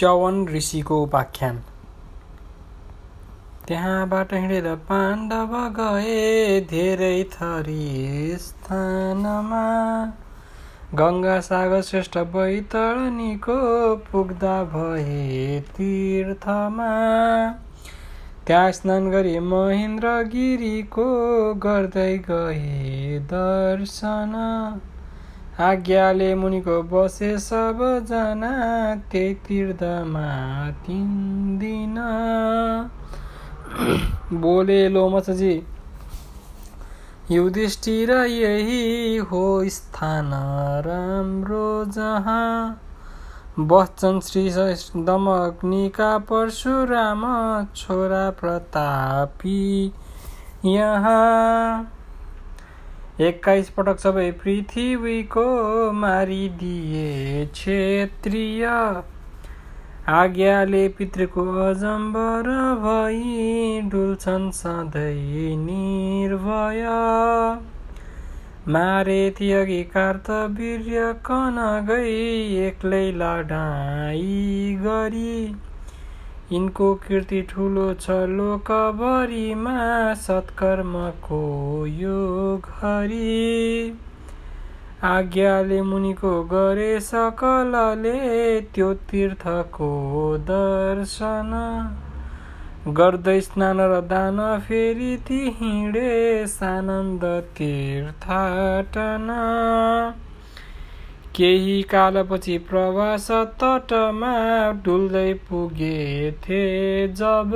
च्यवन ऋषिको उपाख्यान त्यहाँबाट हिँडेर पाण्डव गए धेरै थरी स्थानमा। गङ्गा सागर श्रेष्ठ बैतरणीको पुग्दा भए तीर्थमा। त्यहाँ स्नान गरी महेन्द्रगिरीको गर्दै गए दर्शन। आज्ञाले मुनिको बसे सबजना त्यही तीर्थमा तिन बोले लोमसजी युधिष्ठिर यही हो स्थान। राम्रो जहाँ बच्चन श्री दमग्निका परशुराम छोरा प्रतापी यहाँ। एक्काइस पटक सबै पृथ्वीको मारिदिए क्षेत्रीय। आज्ञाले पितृको अजम्बर भई डुल्छन् सधैँ निर्भय। मारे कार्तवीर्य कन गई एक्लै लडाई गरी। यिनको कीर्ति ठुलो छ लोकभरिमा सत्कर्मको यो घरी। आज्ञाले मुनिको गरे सकलले त्यो तीर्थको दर्शन। गर्दै स्नान र दान फेरि ती हिँडे सानन्द तीर्थाटन। केही कालपछि प्रवास तटमा डुल्दै पुगेथे जब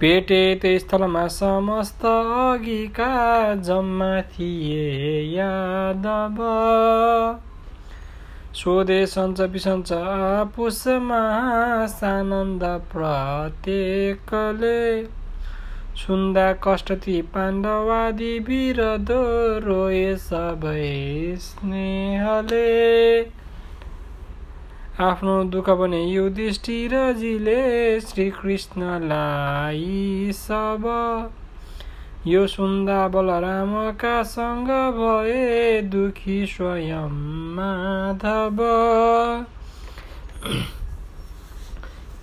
भेटे त्यही स्थलमा समस्त अघिका जम्मा थिए यादव। सोधे सञ्च बिसञ्च आपुसमा सानन्द प्रत्येकले सुन्दा कष्टती पाण्डवादी विरद रोए सबै स्नेहले। आफ्नो दुःख भने युधिष्ठिरजीले श्रीकृष्णलाई सब। यो सुन्दा बलरामका सँग भए दुखी स्वयं माधव।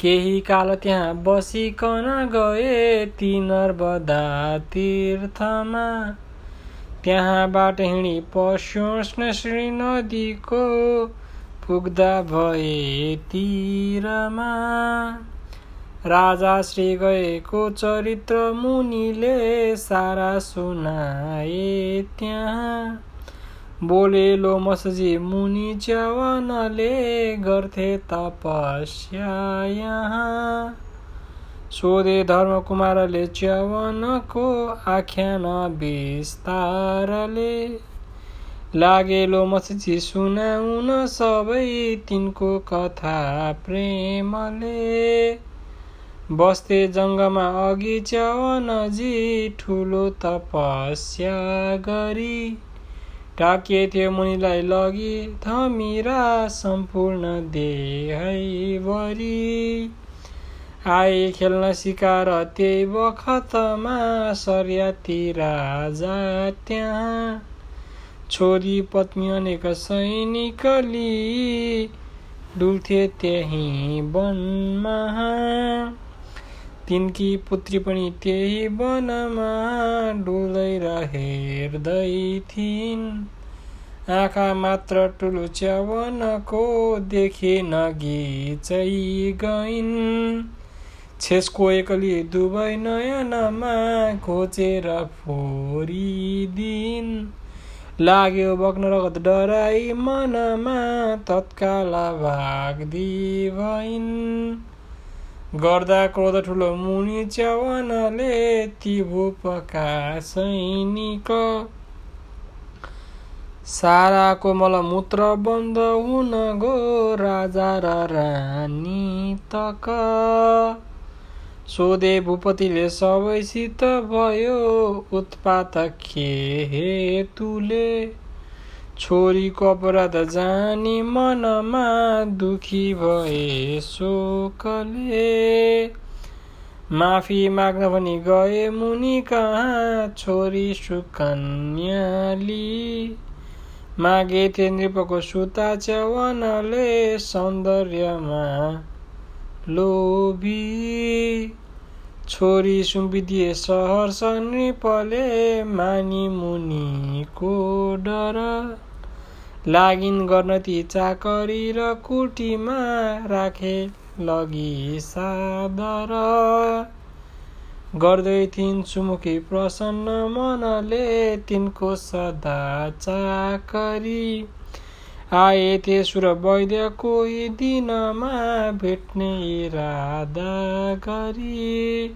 केही काल त्यहाँ बसिकन गए ती नर्मदा तीर्थमा। त्यहाँबाट हिँडी पश्योष्ण श्री नदीको पुग्दा भए तिरमा। राजा श्री गएको चरित्र मुनिले सारा सुनाए त्यहाँ। बोले लोमसजी मुनि च्यवनले गर्थे तपस्या यहाँ। सोधे धर्मकुमारले च्यवनको आख्यान विस्तारले। लागे लोमसजी सुनाउन सबै तिनको कथा प्रेमले। बस्थे जङ्गमा अघि च्यवनजी ठुलो तपस्या गरी। टाकिए थियो मुनिलाई लगी थमिरा सम्पूर्ण देहैभरि आए खेल्न सिकार त्यही बखतमा सर्याती राजा त्यहाँ। छोरी पत्नी अनेक सैनिकली डुल्थे त्यही वनमा तिनकी पुत्री पनि त्यही वनमा डुल्दै हेर्दै थिइन्। आँखा मात्र ठुलो च्यावनको देखे नगिचै गइन्। छेसको एकली दुवै नयनमा घोचेर फोरिदिन्। लाग्यो बग्न रगत डराई मनमा तत्काल भाग्दी भइन् गर्दा क्रोध ठुलो मुनि च्यवनले ती भूपका सैनिक साराको मलमूत्र बन्द हुन गो राजा र रानी तक। सोधे भूपतिले सबैसित भयो उत्पात के हेतुले? छोरीको अपराध जानी मनमा दुखी भए शोकले। माफी माग्न भनी गए मुनि कहाँ छोरी सुकन्याली। मागे थिए नृपको सुता च्यवनले सौन्दर्यमा लोभी। छोरी सुम्पिदिए सहर नृपले मानि मुनिको डर। लागिन गर्न ती चाकरी र कुटीमा राखे लगी सादर। गर्दै थिइन् सुमुखी प्रसन्न मनले तिनको सदा चाकरी। आए थिए सुर वैद्य कोही दिनमा भेट्ने इरादा गरी।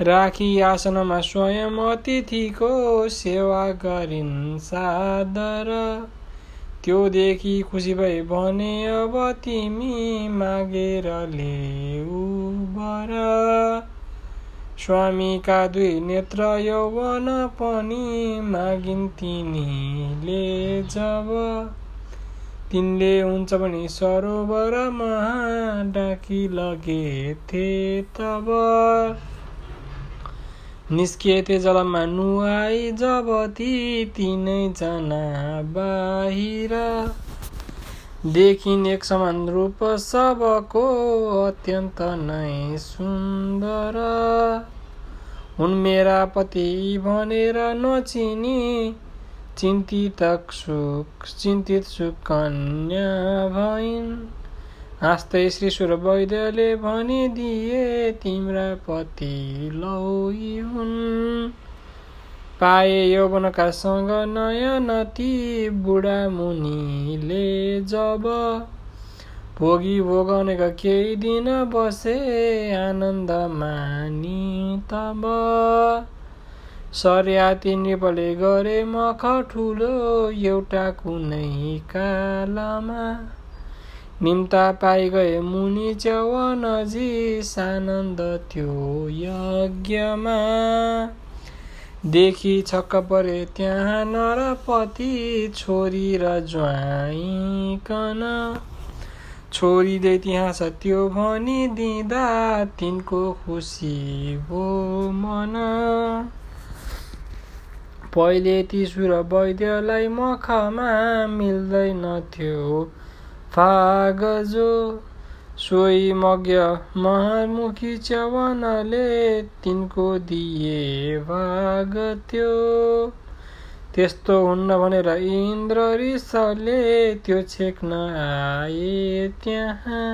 राखी आसनमा स्वयं अतिथिको सेवा गरिन् सादर। त्यो देखि खुसी भई भने अब तिमी मागेर ल्याउ बर। स्वामीका दुई नेत्र यौवन पनि मागिन् तिनीले जब। तिनले हुन्छ भने सरोवरमा डाकी लगेथे तब। निस्किएथे जलमा नुहाई जब ती तिनैजना बाहिर। देखिन् एक समान रूप सबको अत्यन्त नै सुन्दर। हुन् मेरा पति भनेर नचिनी चिन्तित सुख चिन्तित सुकन्या भइन् हाँस्दै श्री सुर वैद्यले भनिदिए तिम्रा पति लौ हुन् पाए यौवनका सँग नयनती बुढा मुनिले जब भोगी भोगनेका केही दिन बसे आनन्द मानि तब। सर्याती नृपले गरे मख ठुलो एउटा कुनै कालमा। निम्ता पाइ गए मुनि च्यवनजी सानन्द त्यो यज्ञमा। देखि छक्क परे त्यहाँ नरपति छोरी र ज्वाइकन। छोरीले छ त्यो भनिदिँदा तिनको खुसी भो मन। पहिले ती सुर वैद्यलाई मखमा मिल्दैनथ्यो फागजो सोही मज्ञ महामुखी च्यवनले तिनको दिए भाग त्यो। त्यस्तो हुन्न भनेर इन्द्र रिसले त्यो छेक्न आए त्यहाँ।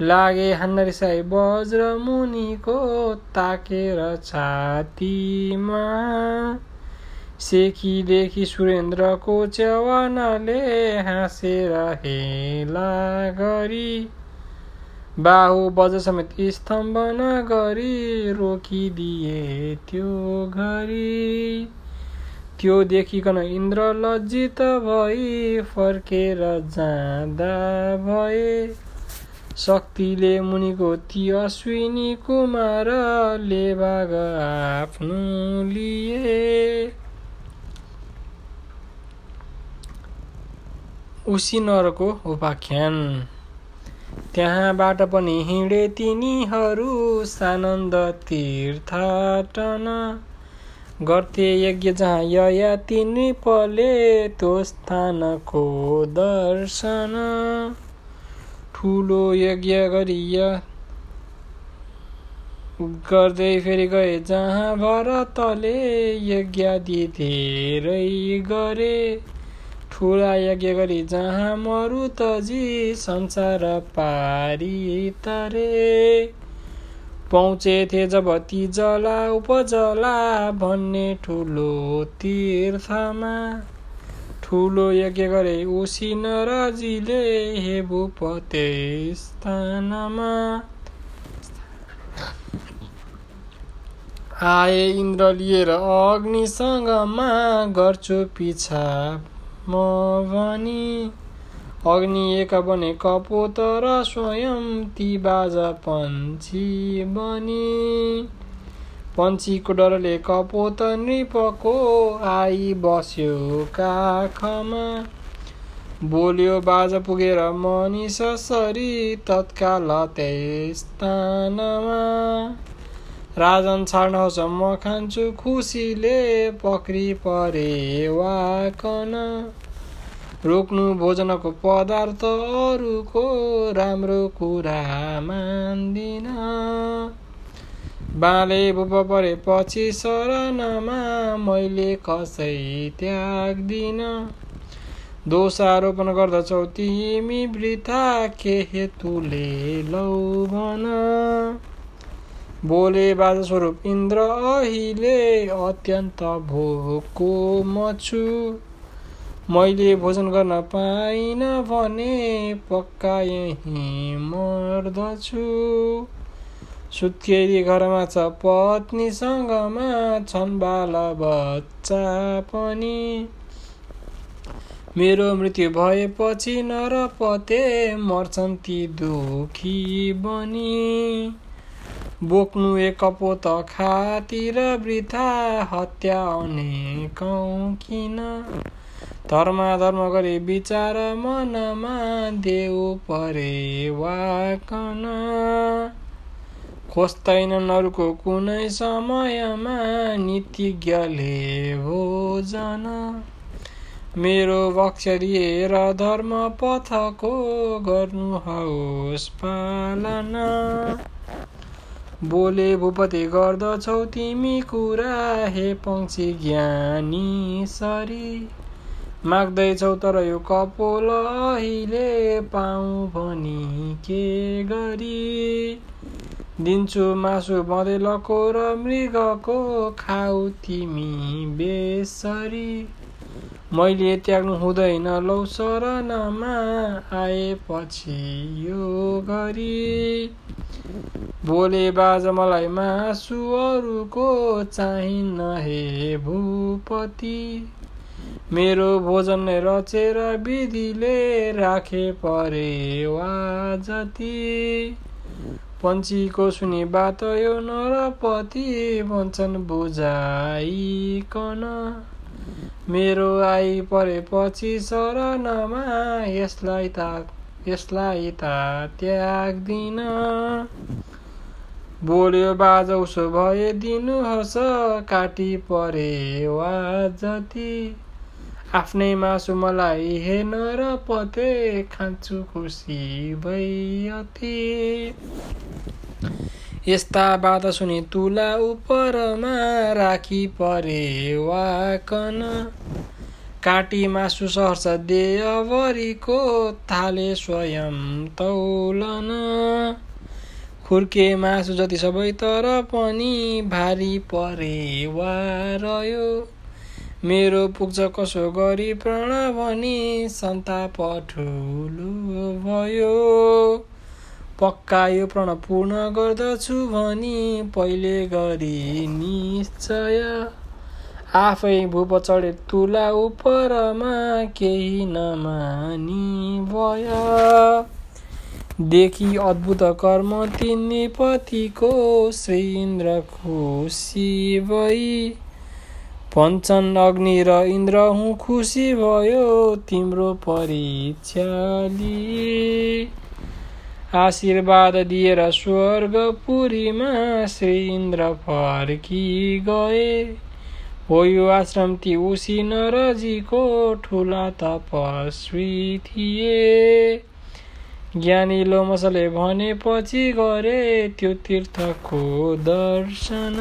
लागे हान्न रिसाई वज्र मुनिको ताकेर छातीमा। सेखीदेखि सुरेन्द्रको च्यवनले हाँसेर हेला गरी बाहु बज समेत स्तम्भन गरी रोकिदिए त्यो घरी त्यो देखिकन इन्द्र लज्जित भई फर्केर जाँदा भए शक्तिले मुनिको ती अश्विनी कुमार लेभाग आफ्नो लिए उसिनरको उपाख्यान। त्यहाँबाट पनि हिँडे तिनीहरू सानन्द तीर्थाटन। गर्थे यज्ञ जहाँ ययाति नृपले त्यो स्थानको दर्शन। ठुलो यज्ञ गरी गर्दै फेरि गए जहाँ भरतले यज्ञादि धेरै गरे। ठुला यज्ञ गरी जहाँ मरुतजी संसार पारी तरे। पहुँचेथे जब ती जला उपजला भन्ने ठुलो तीर्थमा। ठुलो यज्ञ गरे उसी नराजीले हे भूपते स्थानमा। आए इन्द्र लिएर अग्निसँगमा गर्छु पिछा म भनी अग्नि एक बने र स्वयं ती बाजा पन्छी बनी। पन्छीको डरले कपोत नृपको आई बस्यो काखमा। बोल्यो बाजा पुगेर मनिष सरी तत्काल त्यस स्थानमा। राजन छाड्नुहोस् म खान्छु खुसीले पक्री परे कन। रोक्नु भोजनको पदार्थ अरूको राम्रो कुरा मान्दिन। बाले बुप परेपछि शरणमा मैले कसै त्याग्दिन। दोषारोपण गर्दछौ तिमी वृथा के हेतुले लौ भन। बोले बाजस्वरूप इन्द्र अहिले अत्यन्त भोकको मछु मैले भोजन गर्न पाइन भने पक्का यहीँ मर्दछु। सुत्केरी घरमा छ पत्नीसँगमा छन् बाल बच्चा पनि। मेरो मृत्यु भएपछि नरपते मर्छन् ती दुखी बनी। बोक्नु एक कपोत खातिर वृथा हत्या अनेकौँ किन? धर्म धर्म गरी विचार मनमा देउ परे वाकन खोज्दैनन् अरूको कुनै समयमा नीतिज्ञले भोजन मेरो वक्षरिएर धर्म पथको गर्नुहोस् पालना। बोले भूपति गर्दछौ तिमी कुरा हे पङ्क्षी ज्ञानी सरी। माग्दैछौ तर यो कपोल अहिले पाऊ भनी के गरी? दिन्छु मासु बँदेलको र मृगको खाऊ तिमी बेसरी। मैले त्याग्नु हुँदैन लौ शरणमा आएपछि यो गरी। बोले बाज मलाई मासु अरूको चाहिन्न हे भूपति। मेरो भोजन रचेर विधिले राखे परे वा जति। पन्छीको सुनि बात यो नरपति भन्छन् बुझाइकन। मेरो आई परेपछि शरणमा यसलाई ता यसलाई ता त्याग्दिन। बोल्यो बाजा उसो भए दिनुहोस् काटी परे वा जति। आफ्नै मासु मलाई हेर्न र पते खान्छु खुसी भइअति यस्ता बात सुनि तुला उपरमा राखी परे वा कन। काटी मासु सर्छ देयवरीको थाले स्वयं तौलन। खुर्के मासु जति सबै तर पनि भारी परे वा रह्यो। मेरो पुग्छ कसो गरी प्राण भनी सन्ताप ठुलो भयो। पक्का यो प्रण पूर्ण गर्दछु भनी पहिले गरी निश्चय। आफै भूप चढे तुला उपरमा केही नमानी भयो। देखि अद्भुत कर्म तिनी पतिको श्री इन्द्र खुसी भई। भन्छन् अग्नि र इन्द्र हुँ खुसी भयो तिम्रो परीक्षा आशीर्वाद दिएर स्वर्गपुरीमा श्री इन्द्र फर्की गए। हो यो आश्रम ती उसी नरजीको ठुला तपस्वी थिए ज्ञानी लोमसले भनेपछि गरे त्यो तीर्थको दर्शन।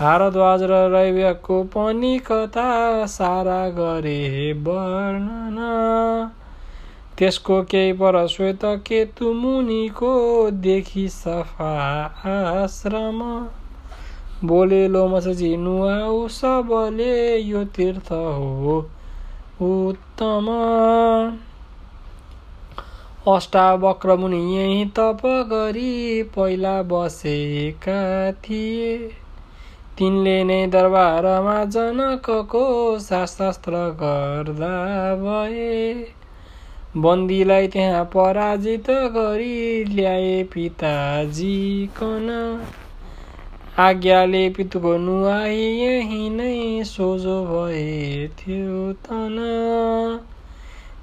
भारद्वाज र रैव्यको पनि कथा सारा गरे वर्णन। त्यसको केही पर श्वेत केतु मुनिको देखि सफा आश्रम। बोले लोमसजी नुहाउ सबले यो तीर्थ हो। उत्तम। अष्टावक्र मुनि यही तप गरी पहिला बसेका थिए। तिनले नै दरबारमा जनकको शास्त्र गर्दा भए। बन्दीलाई त्यहाँ पराजित गरी ल्याए पिताजी कन आज्ञाले पितुको नुहाई यही नै सोझो भए थियो तन।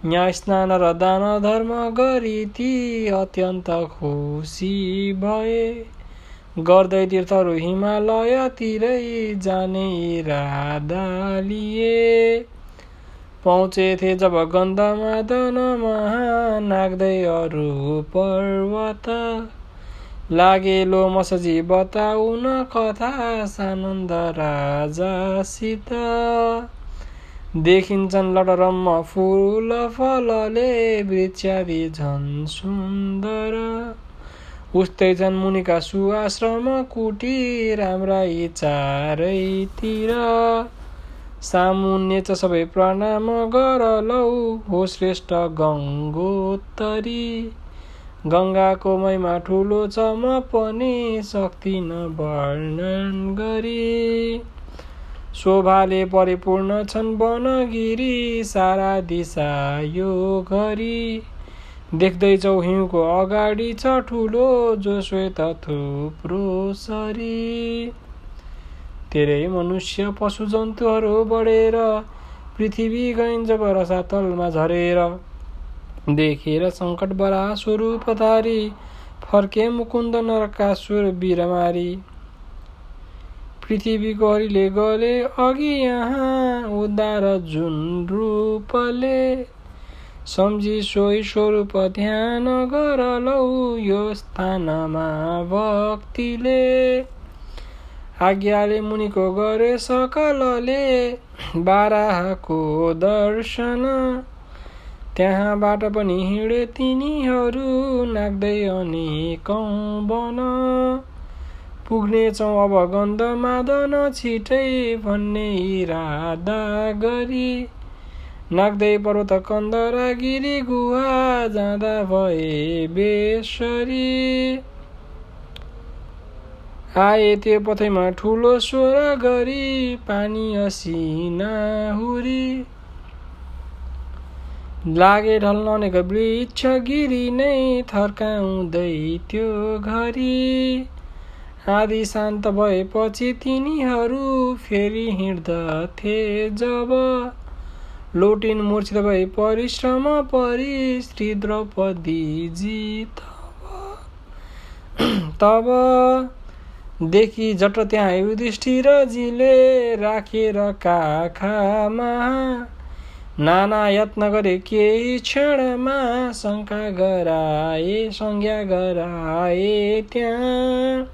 न्याय स्नान र दान धर्म गरी ती अत्यन्त खुसी भए। गर्दै तीर्थहरू हिमालयतिरै जाने इरादा लिए। पहुँचेथे जब गन्धमादन नाग्दै अरू पर्वत। लागेलो मसजी बताउन कथा सानन्द राजासित देखिन्छन् लटरम्म फुल फलले वृक्षादि झन् सुन्दर उस्तै छन् मुनिका सुआश्रम कुटी राम्रा चारैतिर सामुन्य छ सबै प्रणाम गर लौ हो श्रेष्ठ गङ्गोत्तरी गङ्गाको महिमा ठुलो छ म पनि सक्दिन वर्णन गरी। शोभाले परिपूर्ण छन् वनगिरी सारा दिशा यो घरी। देख्दैछौ हिउँको अगाडि छ ठुलो जो श्वेत थुप्रो सरी। धेरै मनुष्य पशु जन्तुहरू बढेर पृथ्वी गइन् जब रसातलमा झरेर देखेर सङ्कट बरा स्वरूपधारी फर्के मुकुन्द नरकासुर बिरमारी। पृथ्वीको हरिले गले अघि यहाँ उद्धार जुन रूपले। सम्झी सोही स्वरूप ध्यान गर लौ यो स्थानमा भक्तिले। आज्ञाले मुनिको गरे सकलले बाराहको दर्शन। त्यहाँबाट पनि हिँडे तिनीहरू नाग्दै अनेकौँ बन? पुग्नेछौँ अब गन्ध मादन छिटै भन्ने इरादा गरी। नाग्दै पर्वत कन्दरा गिरी गुहा जाँदा भए बेसरी। आए त्यो पथैमा ठुलो स्वर गरी पानी असिना हुरी। लागे ढल्न अनेक वृक्ष गिरी नै थर्काउँदै त्यो घरी। आदि शान्त भएपछि तिनीहरू फेरि हिँड्दथे जब। लोटिन मूर्छित भए परिश्रम परि श्री द्रौपदी तब देखि जट त्यहाँ युधिष्ठिरजीले राखेर काखामा नाना यत्न गरे केही क्षणमा शङ्का गराए संज्ञा गराए त्यहाँ।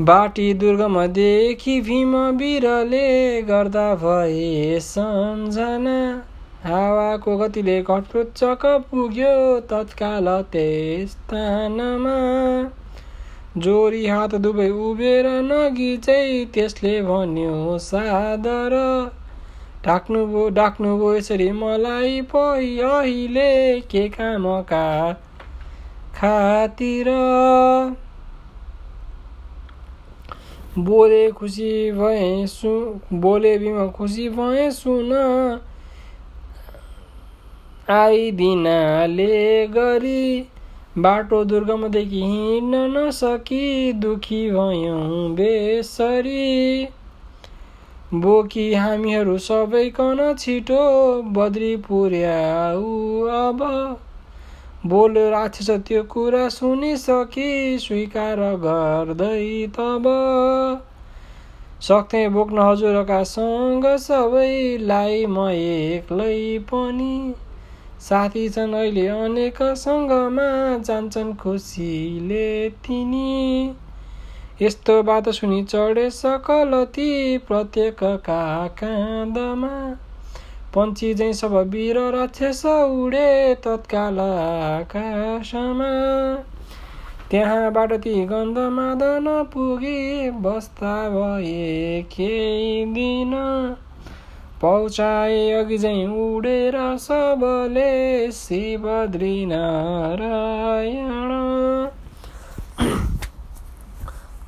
बाटी दुर्गमदेखि भीम वीरले गर्दा भए सम्झना। हावाको गतिले कटोचक पुग्यो तत्काल स्थानमा। जोरी हात दुवै उभिएर चाहिँ त्यसले भन्यो सादर ढाक्नुभयो ढाक्नुभयो यसरी मलाई पै अहिले के कामका खातिर? बोले खुसी भए सु बोले बिमा खुसी भए सुन। आइदिनाले गरी बाटो दुर्गमदेखि हिँड्न नसकी दुखी भयौँ बेसरी। बोकी हामीहरू सबैकन छिटो बद्री पुर्याउ अब। बोल राक्षस त्यो कुरा सुनिसकी स्वीकार गर्दै तब। सक्थेँ बोक्न हजुरका सँग सबैलाई म एक्लै पनि। साथी छन् अहिले अनेक सङ्गमा जान्छन् खुसीले तिनी। यस्तो बात सुनि चढे सकल ती प्रत्येकका काँधमा पन्छी झैँ सब वीर राक्षस उडे तत्काल आकाशमा। त्यहाँबाट ती गन्ध मादन पुगी बस्दा भए केही दिन। पहुँचाए अघि चाहिँ उडेर सबले शिवद्री नारायण।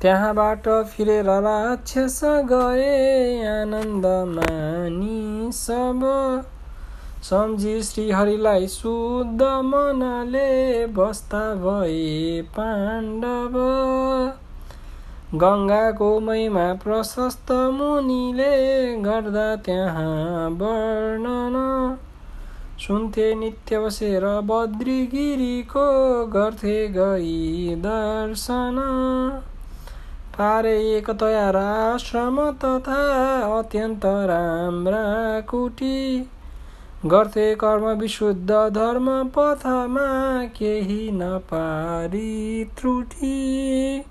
त्यहाँबाट फिरेर राक्षस गए आनन्द मानी सब। सम्झी श्रीहरिलाई शुद्ध मनले बस्दा भए पाण्डव। गङ्गाको महिमा प्रशस्त मुनिले गर्दा त्यहाँ वर्णन। सुन्थे नित्य बसेर बद्रीगिरीको गर्थे गई दर्शन। एकतया राश्रम तथा अत्यन्त राम्रा कुटी गर्थे कर्म विशुद्ध धर्म पथमा केही नपारी त्रुटि